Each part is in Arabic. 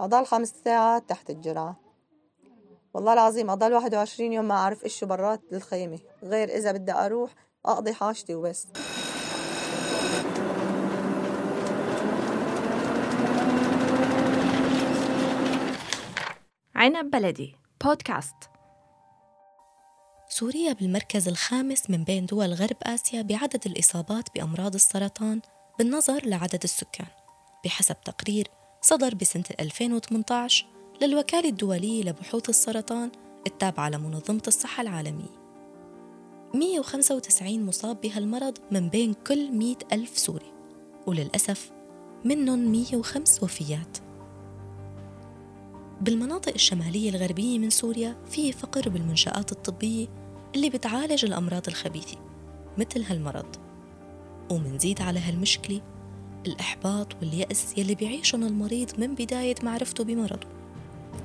أضل خمس ساعات تحت الجرعة والله العظيم أضل 21 يوم ما أعرف إيش برات الخيمة غير إذا بدي أروح أقضي حاجتي وبس. عنب بلدي بودكاست سوريا بالمركز الخامس من بين دول غرب آسيا بعدد الإصابات بأمراض السرطان بالنظر لعدد السكان. بحسب تقرير صدر بسنة 2018 للوكالة الدولية لبحوث السرطان التابعة لمنظمة الصحة العالمية. 195 مصاب بهالمرض من بين كل 100 ألف سوري وللأسف منهم 105 وفيات. بالمناطق الشمالية الغربية من سوريا في فقر بالمنشآت الطبية اللي بتعالج الأمراض الخبيثة مثل هالمرض. ومنزيد على هالمشكلة الإحباط واليأس يلي بيعيشهم المريض من بداية معرفته بمرضه.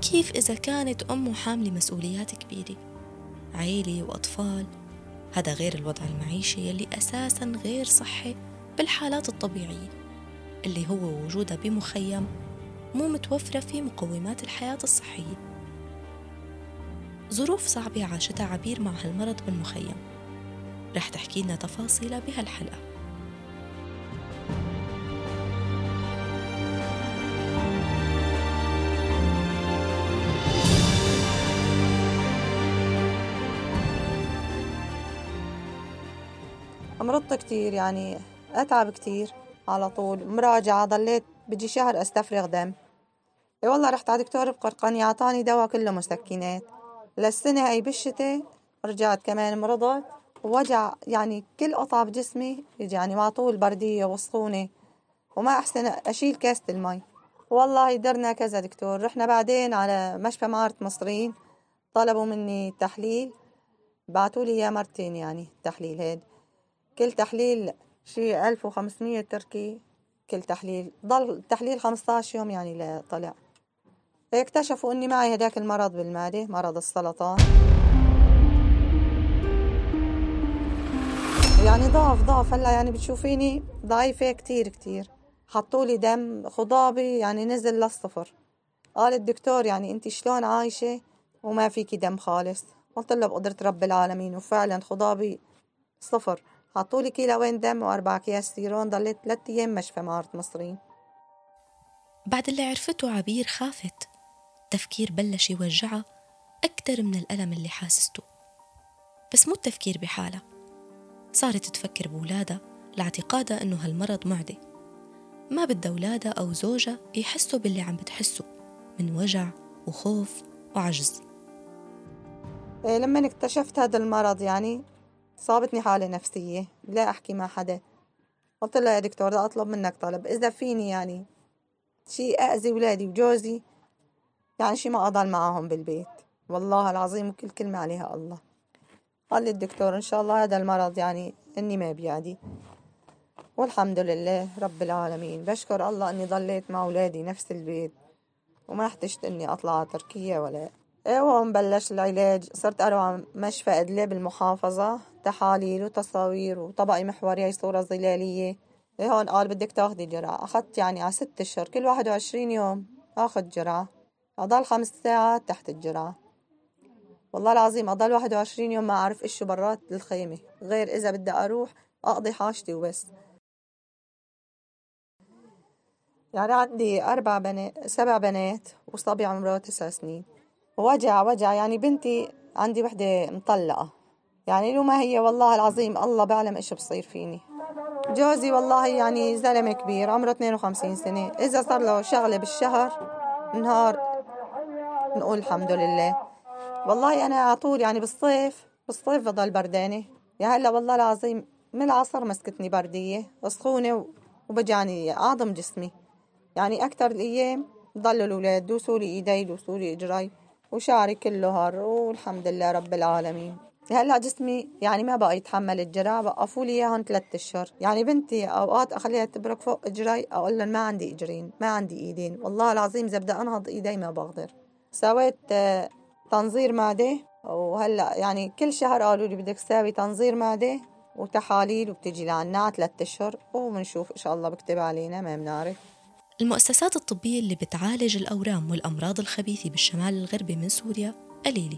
كيف إذا كانت أمه حاملة مسؤوليات كبيرة؟ عيلة وأطفال. هذا غير الوضع المعيشي يلي أساسا غير صحي بالحالات الطبيعية اللي هو وجودها بمخيم مو متوفرة فيه مقومات الحياة الصحية. ظروف صعبة عاشتها عبير مع هالمرض بالمخيم. رح تحكي لنا تفاصيلها بهالحلقة. مرضت كتير يعني أتعب كتير على طول مراجعة ضليت بجي شهر أستفرغ دم. إي والله رحت على دكتور بقرقاني أعطاني دواء كله مسكنات. للسنة هاي بالشتاء رجعت كمان مرضت ووجع يعني كل قطعة بجسمي يعني مع طول بردية وسخونة وما أحسن أشيل كاسة المي. والله درنا كذا دكتور رحنا بعدين على مشفى معارة مصريين طلبوا مني تحليل بعتوا لي إياه مرتين يعني التحليل هاد كل تحليل شي ألف وخمسمية تركي كل تحليل ضل تحليل خمسطاش يوم يعني لطلع اكتشفوا إني معي هداك المرض بالمعدة مرض السرطان. يعني ضعف ضعف. هلا يعني بتشوفيني ضعيفة كتير كتير. حطولي دم خضابي يعني نزل للصفر. قال الدكتور يعني انت شلون عايشة وما فيكي دم خالص؟ قلت له بقدرة رب العالمين وفعلا خضابي صفر. حطولي كيلوين دم وأربع أكياس سيرون ضليت ثلاث أيام مشفى معرض مصرين بعد اللي عرفته عبير خافت. التفكير بلش يوجعها أكتر من الألم اللي حاسسته. بس مو التفكير بحالها صارت تفكر بولادها لاعتقادها إنه هالمرض معدي ما بدها أولادها أو زوجها يحسوا باللي عم بتحسه من وجع وخوف وعجز. إيه لما اكتشفت هذا المرض يعني؟ صابتني حالة نفسية لا أحكي مع حدا. قلت له يا دكتور بدي أطلب منك طلب إذا فيني يعني شي أذي ولادي وجوزي يعني شي ما أضل معاهم بالبيت. والله العظيم وكل كلمة عليها الله. قال لي الدكتور إن شاء الله هذا المرض يعني إني ما بيعدي. والحمد لله رب العالمين. بشكر الله إني ضليت مع أولادي نفس البيت وما احتجت إني أطلع على تركيا ولا أيوه بلش العلاج. صرت أروح مشفى أدلب المحافظة تحاليل وتصاوير وطبقة محورية صورة ظلالية. إيه هون قال بدك تاخدي جرعة. أخذت يعني على ست أشهر كل واحد وعشرين يوم أخذ جرعة. أضل خمس ساعات تحت الجرعة. والله العظيم أضل واحد وعشرين يوم ما أعرف إيش برات الخيمة غير إذا بدي أروح أقضي حاجتي وبس. يعني عندي أربع بنات سبع بنات وصبي عمره تسع سنين. وجع وجع. يعني بنتي عندي وحدة مطلقة. يعني لو ما هي والله العظيم الله بعلم إيش بصير فيني. جوزي والله يعني زلمة كبير عمره 52 سنة. إذا صار له شغلة بالشهر نهار نقول الحمد لله. والله أنا على طول يعني بالصيف بالصيف بضل بردانة. يا هلا والله العظيم من العصر مسكتني بردية سخونة وبجاني أعظم جسمي. يعني أكتر الأيام ضلوا الأولاد دوسوا لي إيدي دوسوا لي إجراي. وشعري كله هار والحمد لله رب العالمين. هلا جسمي يعني ما بقى يتحمل الجرع وقفوا لي إياهم ثلاث أشهر. يعني بنتي أوقات أخليها تبرك فوق إجري أقول لهم ما عندي إجرين ما عندي إيدين. والله العظيم إذا بدي أنهض إيدي ما بقدر. سويت آه، تنظير معدة وهلا يعني كل شهر قالوا لي بدك تساوي تنظير معدة وتحاليل وبتجي لعنا ثلاث أشهر وبنشوف إن شاء الله بكتب علينا ما بنعرف. المؤسسات الطبية اللي بتعالج الأورام والأمراض الخبيثة بالشمال الغربي من سوريا قليلة.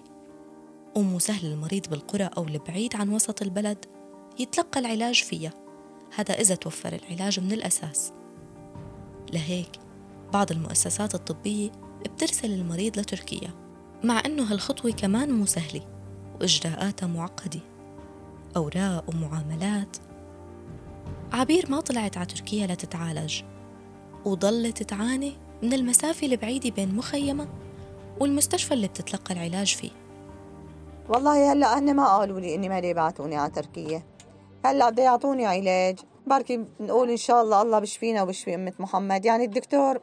ومو سهل المريض بالقرى أو البعيد عن وسط البلد يتلقى العلاج فيها. هذا إذا توفر العلاج من الأساس. لهيك بعض المؤسسات الطبية بترسل المريض لتركيا مع أنه هالخطوة كمان مو سهلة وإجراءاتها معقدة. أوراق ومعاملات. عبير ما طلعت على تركيا لتتعالج. وظلت تعاني من المسافة البعيدة بين مخيمة والمستشفى اللي بتتلقى العلاج فيه. والله هلأ هن ما قالوا لي إني ما يبعتوني على تركيا. هلأ بده يعطوني علاج. بركي نقول إن شاء الله الله بشفينا وبشفي أمة محمد. يعني الدكتور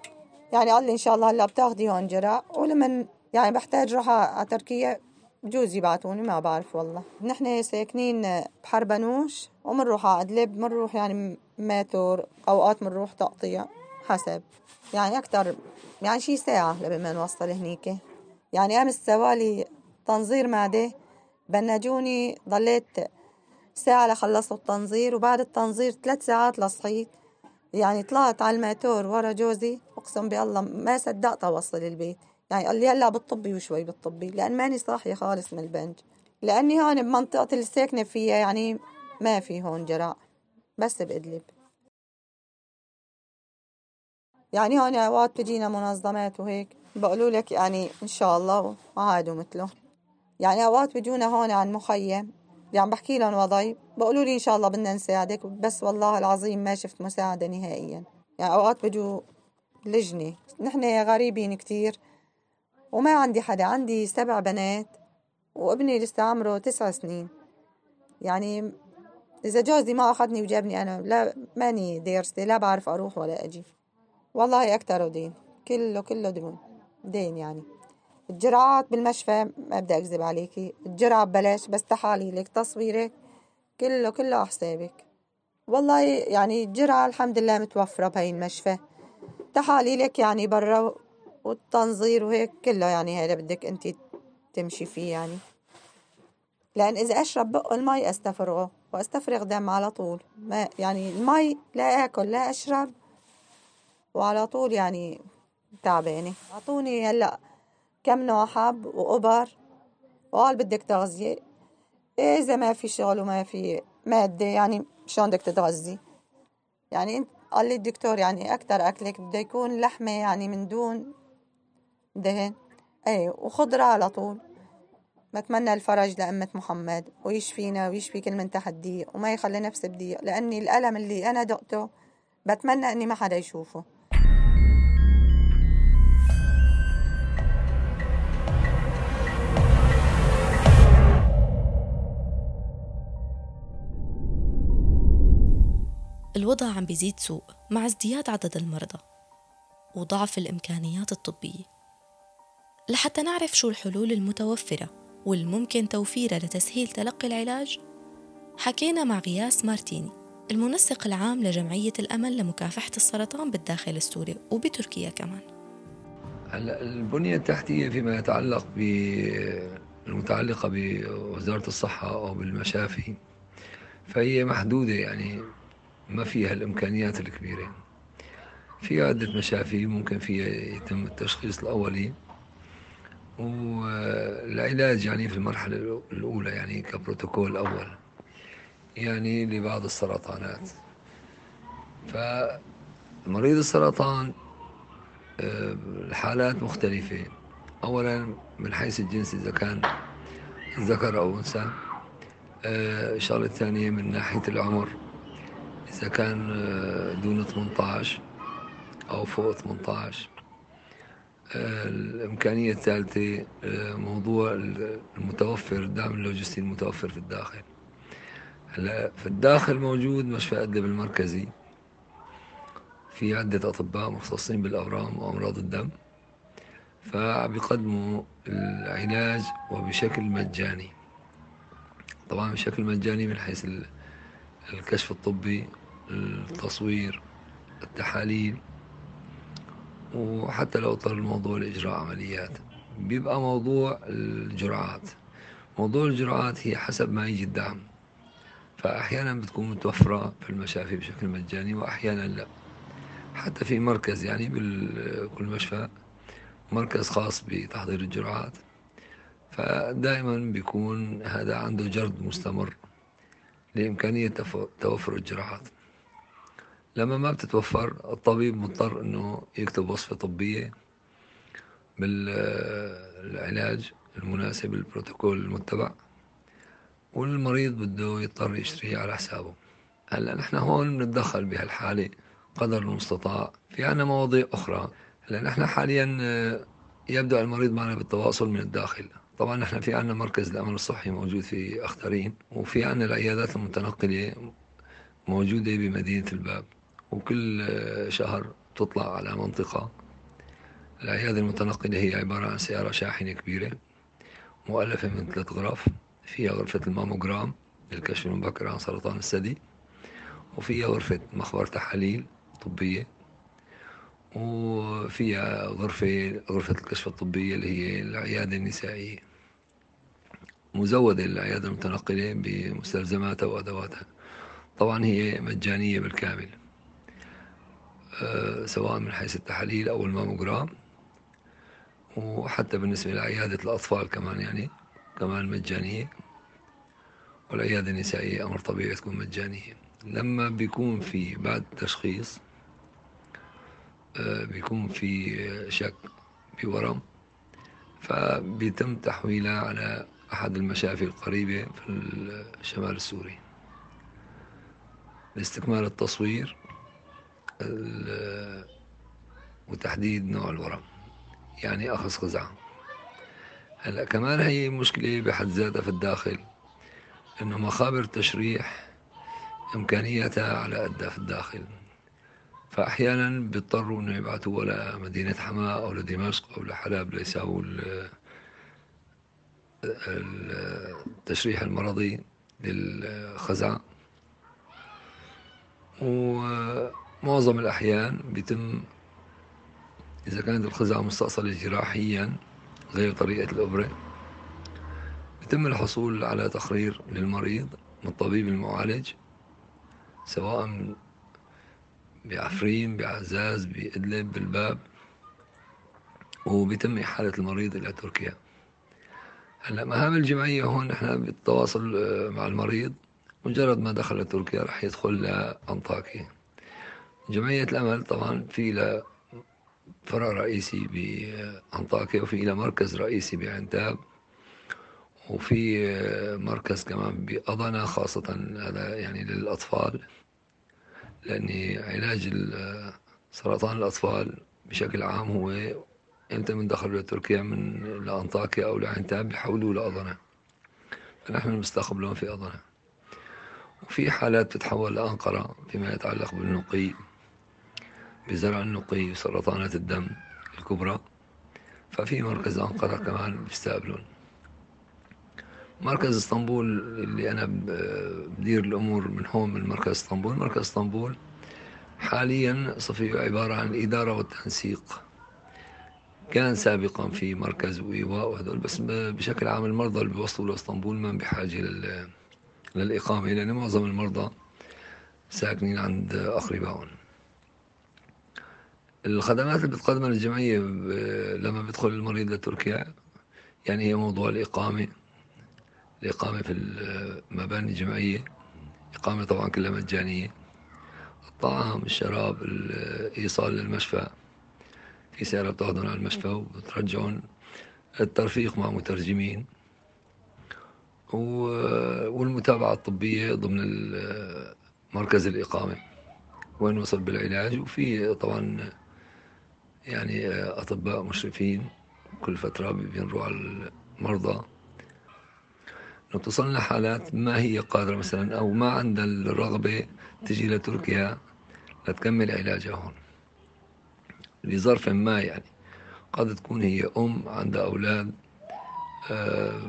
يعني قال لي إن شاء الله هلأ بتاخدي هون جرع ولمن يعني بحتاج روح على تركيا بجوز يبعتوني ما بعرف والله. نحن ساكنين بحربنوش ومنروح على أدلب منروح يعني ماتور أوقات منروح تقطيع. حسب. يعني أكثر يعني شي ساعة لبين ما نوصل هنيك. يعني أمس سوالي تنظير معدة بنجوني ضليت ساعة لخلصوا التنظير وبعد التنظير ثلاث ساعات لصحيت يعني طلعت على الماتور ورا جوزي أقسم بالله ما صدقت أوصل البيت. يعني قال لي هلأ بالطبي وشوي بالطبي لأن ماني صاحية خالص من البنج. لأني هون بمنطقة اللي ساكنه فيها يعني ما في هون جراء بس بأدلب. يعني هون أوقات بتجينا منظمات وهيك بقولوا لك يعني إن شاء الله عادوا مثله يعني أوقات بيجونا هون عن مخيم يعني بحكي لهم وضعي بقولوا لي إن شاء الله بدنا نساعدك بس والله العظيم ما شفت مساعدة نهائيا. يعني أوقات بيجوا لجنة نحن غريبين كتير وما عندي حدا عندي سبع بنات وابني لسه عمره تسع سنين. يعني إذا جوزي ما أخذني وجابني أنا لا ماني دارسة لا بعرف أروح ولا أجي. والله أكتر دين كله كله دين دين يعني. الجرعات بالمشفى ما بدي أكذب عليكي الجرعة ببلاش بس تحاليلك تصويرك كله كله على حسابك. والله يعني الجرعة الحمد لله متوفرة بهي المشفى. تحاليلك يعني برا والتنظير وهيك كله يعني هذا بدك انت تمشي فيه يعني. لأن إذا أشرب بق المي أستفرغه وأستفرغ دم على طول. ما يعني المي لا آكل لا أشرب. وعلى طول يعني تعبانة. أعطوني هلأ كم نوع حب وأبر. وقال بدك تغذية إذا ما في شغل وما في مادة يعني شلون بدك تتغذي؟ يعني انت قال لي الدكتور يعني أكتر أكلك بده يكون لحمة يعني من دون دهن. اي وخضرة على طول. بتمنى الفرج لأمة محمد. ويشفينا ويشفي كل من تحت ضيق وما يخلي نفسي بضيق لأني الألم اللي أنا دقته بتمنى إني ما حدا يشوفه. الوضع عم بيزيد سوء مع ازدياد عدد المرضى وضعف الإمكانيات الطبية. لحتى نعرف شو الحلول المتوفرة والممكن توفيرها لتسهيل تلقي العلاج حكينا مع غياس مارتيني المنسق العام لجمعية الأمل لمكافحة السرطان بالداخل السوري وبتركيا كمان. هلا البنية التحتية فيما يتعلق بالمتعلقة بوزارة الصحة أو بالمشافي فهي محدودة يعني. ما فيها الإمكانيات الكبيرة. في عدة مشافي ممكن فيها يتم التشخيص الأولي. والعلاج يعني في المرحلة الأولى يعني كبروتوكول أول يعني لبعض السرطانات. فمريض السرطان آه، الحالات مختلفة. أولا من حيث الجنس إذا كان ذكر أو أنثى آه، الشغلة الثانية من ناحية العمر. إذا كان آه، دون 18 أو فوق 18 الإمكانية الثالثة آه، موضوع المتوفر الدعم اللوجستي المتوفر في الداخل. هلأ في الداخل موجود مشفى أدلب المركزي. في عدة أطباء مختصين بالأورام وأمراض الدم. فبيقدموا العلاج وبشكل مجاني. طبعا بشكل مجاني من حيث الكشف الطبي التصوير التحاليل وحتى لو اضطر الموضوع لإجراء عمليات. بيبقى موضوع الجرعات. موضوع الجرعات هي حسب ما يجي الدعم. فأحيانا بتكون متوفرة في المشافي بشكل مجاني وأحيانا لا. حتى في مركز يعني بكل مشفى مركز خاص بتحضير الجرعات. فدائما بيكون هذا عنده جرد مستمر لإمكانية توفر الجراحات لما ما بتتوفر الطبيب مضطر إنه يكتب وصفة طبية بالعلاج المناسب البروتوكول المتبع والمريض بده يضطر يشتريه على حسابه. هلأ نحن هون بنتدخل بهالحالة قدر المستطاع. في عنا مواضيع أخرى. هلأ نحن حاليا يبدأ المريض معنا بالتواصل من الداخل. طبعا نحن في عنا مركز الأمن الصحي موجود في أختارين وفي عنا العيادات المتنقلة موجودة بمدينة الباب. وكل شهر تطلع على منطقة. العيادة المتنقلة هي عبارة عن سيارة شاحنة كبيرة مؤلفة من ثلاث غرف. فيها غرفة الماموجرام للكشف المبكر عن سرطان الثدي وفيها غرفة مخبر تحاليل طبية وفيها غرفة غرفة الكشف الطبية اللي هي العيادة النسائية. مزودة العيادة المتنقلة بمستلزماتها وأدواتها. طبعا هي مجانية بالكامل. سواء من حيث التحاليل أو الماموجرام. وحتى بالنسبة لعيادة الأطفال كمان يعني كمان مجانية. والعيادة النسائية أمر طبيعي تكون مجانية. لما بيكون في بعد التشخيص آه، بيكون في شك بورم فبيتم تحويلها على أحد المشافي القريبة في الشمال السوري. لاستكمال التصوير وتحديد نوع الورم يعني أخذ قزعة هلأ كمان هي مشكلة بحد ذاتها في الداخل إنه مخابر التشريح إمكانياتها على قدها في الداخل. فأحيانا بيضطروا إنه يبعثوها لمدينة حماة أو لدمشق أو لحلب ليساووا التشريح المرضي للخزع ومعظم الأحيان بيتم إذا كانت الخزعة مستأصلة جراحيا غير طريقة الإبرة يتم الحصول على تقرير للمريض من الطبيب المعالج سواء بعفرين بعزاز بإدلب بالباب وبيتم إحالة المريض إلى تركيا. هلأ مهام الجمعية هون نحن بالتواصل آه، مع المريض مجرد ما دخل تركيا رح يدخل لأنطاكيا. جمعية الأمل طبعا في لها فرع رئيسي بأنطاكيا وفي لها مركز رئيسي بعنتاب وفي مركز كمان بأضنا خاصة هذا يعني للأطفال لأن علاج سرطان الأطفال بشكل عام هو إمتى من دخلوا لتركيا من لأنطاكيا أو لعنتاب بيحولوا لأضنة فنحن نستقبلهم في أضنة. وفي حالات تتحول لأنقرة فيما يتعلق بالنقي. بزرع النقي وسرطانات الدم الكبرى ففي مركز أنقرة كمان بيستقبلون. مركز اسطنبول اللي أنا بدير الأمور من هون من مركز اسطنبول. مركز اسطنبول حاليا صفي عبارة عن الإدارة والتنسيق. كان سابقا في مركز وإيواء وهذول بس بشكل عام المرضى اللي بيوصلوا لاسطنبول ما بحاجة لل... للإقامة لأن معظم المرضى ساكنين عند أقربائهم. الخدمات اللي بتقدمها الجمعية لما بيدخل المريض لتركيا يعني هي موضوع الإقامة الإقامة في المباني الجمعية إقامة طبعا كلها مجانية الطعام الشراب الإيصال للمشفى في سيارة بتاخذهم على المشفى وبترجعهم الترفيق مع مترجمين والمتابعة الطبية ضمن مركز الإقامة وين وصل بالعلاج وفي طبعا يعني أطباء مشرفين كل فترة بينروا على المرضى. توصلنا حالات ما هي قادرة مثلا أو ما عندها الرغبة تجي لتركيا لتكمل علاجها هون. لظرف ما يعني قد تكون هي أم عندها أولاد آه،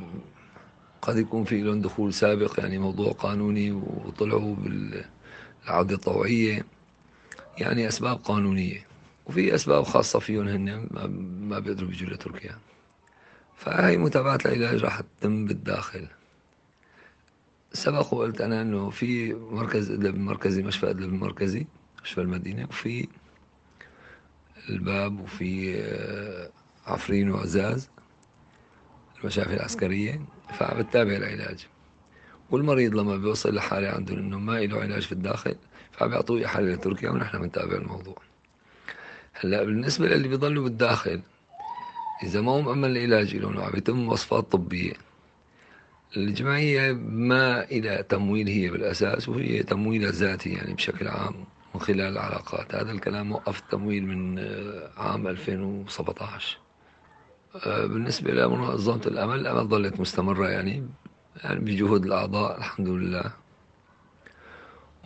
قد يكون في لهم دخول سابق يعني موضوع قانوني وطلعوا بالعودة الطوعية. يعني أسباب قانونية. وفي أسباب خاصة فيهم هن ما بيقدروا يجوا لتركيا. فهي متابعة العلاج راح تتم بالداخل. سبق وقلت أنا أنه في مركز إدلب المركزي مشفى إدلب المركزي مشفى المدينة وفي الباب وفي آه، عفرين وعزاز المشافي العسكرية. فعم بتابع العلاج. والمريض لما بيوصل لحالة عنده إنه ما له علاج في الداخل فعم بيعطوه حالة لتركيا ونحن بنتابع الموضوع. هلا بالنسبة للي بيضلوا بالداخل إذا ما هو مأمن العلاج لهم وعم يتم وصفات طبية. الجمعية ما إلى تمويل هي بالأساس وهي تمويلها ذاتي يعني بشكل عام من خلال العلاقات. هذا الكلام وقف التمويل من آه، عام 2017 آه، بالنسبة لمنظمة الأمل الأمل ظلت مستمرة يعني يعني بجهود الأعضاء الحمد لله.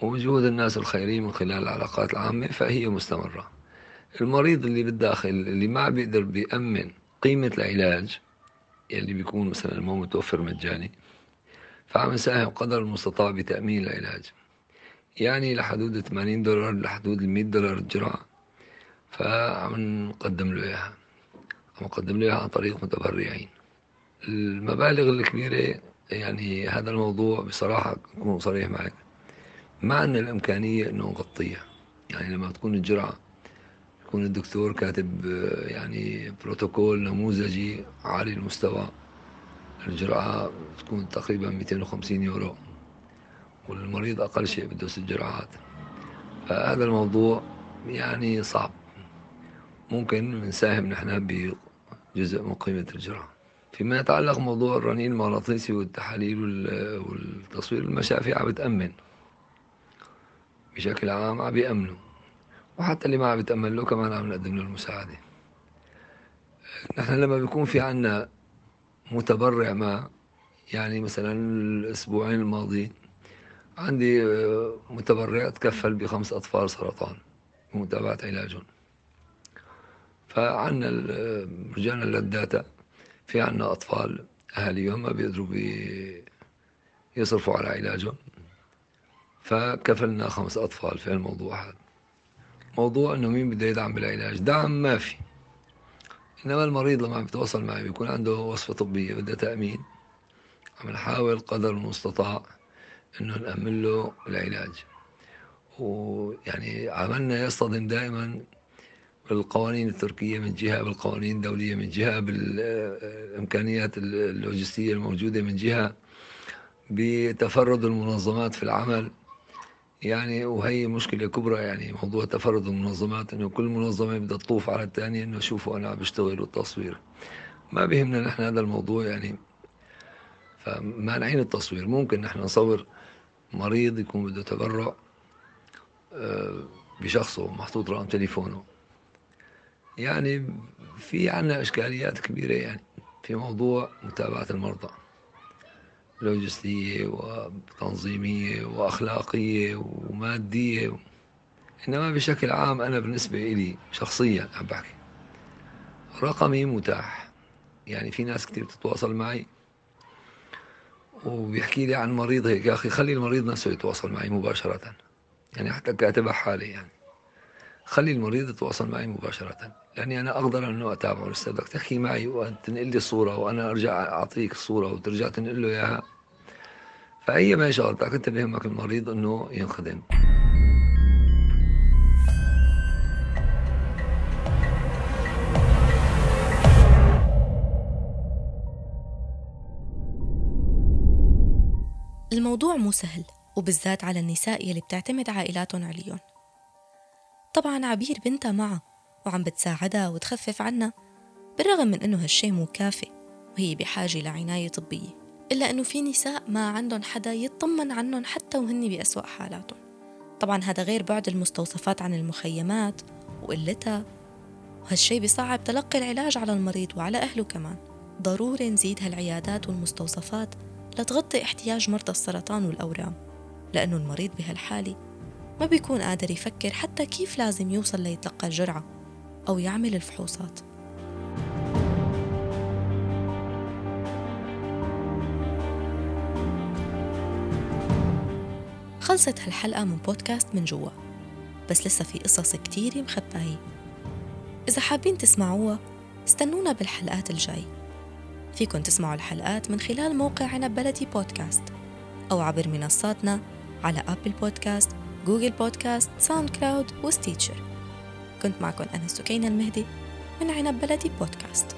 وبجهود الناس الخيرين من خلال العلاقات العامة فهي مستمرة. المريض اللي بالداخل اللي ما بيقدر بيأمن قيمة العلاج يلي بيكون مثلا مو متوفر مجاني فعم نساهم قدر المستطاع بتأمين العلاج. يعني لحدود 80 دولار لحدود 100 دولار الجرعة فعم نقدم له إياها. عم نقدم له إياها عن طريق متبرعين. المبالغ الكبيرة يعني هذا الموضوع بصراحة أكون صريح معك ما عندنا الإمكانية إنه نغطيها. يعني لما تكون الجرعة يكون الدكتور كاتب يعني بروتوكول نموذجي عالي المستوى. الجرعة تكون تقريبا 250 يورو. والمريض أقل شيء بده ست جرعات. فهذا الموضوع يعني صعب. ممكن نساهم نحن بجزء من قيمة الجرعة. فيما يتعلق موضوع الرنين المغناطيسي والتحاليل والتصوير المشافي عم بتأمن. بشكل عام عم بيأمنوا. وحتى اللي ما عم بيتأمن له كمان عم نقدم له المساعدة. نحن لما بيكون في عنا متبرع ما يعني مثلا الأسبوعين الماضيين عندي متبرع تكفل بخمس أطفال سرطان بمتابعة علاجهم. فعنا رجعنا للداتا في عنا أطفال أهاليهم ما بيقدروا بي يصرفوا على علاجهم. فكفلنا خمس أطفال في الموضوع هذا. موضوع إنه مين بده يدعم بالعلاج؟ دعم ما في. إنما المريض لما عم بيتواصل معي بيكون عنده وصفة طبية بدها تأمين. عم نحاول قدر المستطاع إنه نأمن له العلاج. ويعني عملنا يصطدم دائما بالقوانين التركية من جهة بالقوانين الدولية من جهة بالإمكانيات اللوجستية الموجودة من جهة بتفرد المنظمات في العمل. يعني وهي مشكلة كبرى يعني موضوع تفرد المنظمات إنه كل منظمة بدها تطوف على الثانية إنه شوفوا أنا عم بشتغل والتصوير ما بيهمنا نحن هذا الموضوع يعني فمانعين التصوير. ممكن نحن نصور مريض يكون بده تبرع آه، بشخصه محطوط رقم تليفونه. يعني في عنا إشكاليات كبيرة يعني في موضوع متابعة المرضى. لوجستية وتنظيمية وأخلاقية ومادية إنما بشكل عام أنا بالنسبة إلي شخصيا عم بحكي رقمي متاح. يعني في ناس كتير بتتواصل معي وبيحكي لي عن مريض هيك. يا أخي خلي المريض نفسه يتواصل معي مباشرة. يعني حتى كاتبها حالي يعني. خلي المريض يتواصل معي مباشرة لأني أنا أقدر أنه أتابعه لسه بدك تحكي معي وتنقل لي الصورة وأنا أرجع أعطيك الصورة وترجع تنقل له إياها. فأي ما شغلتك أنت بيهمك المريض أنه ينخدم. الموضوع مو سهل وبالذات على النساء يلي بتعتمد عائلاتهم عليهم. طبعا عبير بنتها معها وعم بتساعدها وتخفف عنها بالرغم من إنه هالشي مو كافي وهي بحاجة لعناية طبية إلا إنه في نساء ما عندهم حدا يطمن عنهم حتى وهن بأسوأ حالاتهم. طبعا هذا غير بعد المستوصفات عن المخيمات وقلتها وهالشي بيصعب تلقي العلاج على المريض وعلى أهله كمان. ضروري نزيد هالعيادات والمستوصفات لتغطي احتياج مرضى السرطان والأورام لأنه المريض بهالحالة ما بيكون قادر يفكر حتى كيف لازم يوصل ليتلقى الجرعة أو يعمل الفحوصات. خلصت هالحلقة من بودكاست من جوا بس لسه في قصص كتير مخباية. إذا حابين تسمعوها استنونا بالحلقات الجاي. فيكن تسمعوا الحلقات من خلال موقع عنب بلدي بودكاست أو عبر منصاتنا على Apple Podcast Google Podcast SoundCloud و Stitcher. كنت معكم أنا سكينة المهدي من عنب بلدي بودكاست.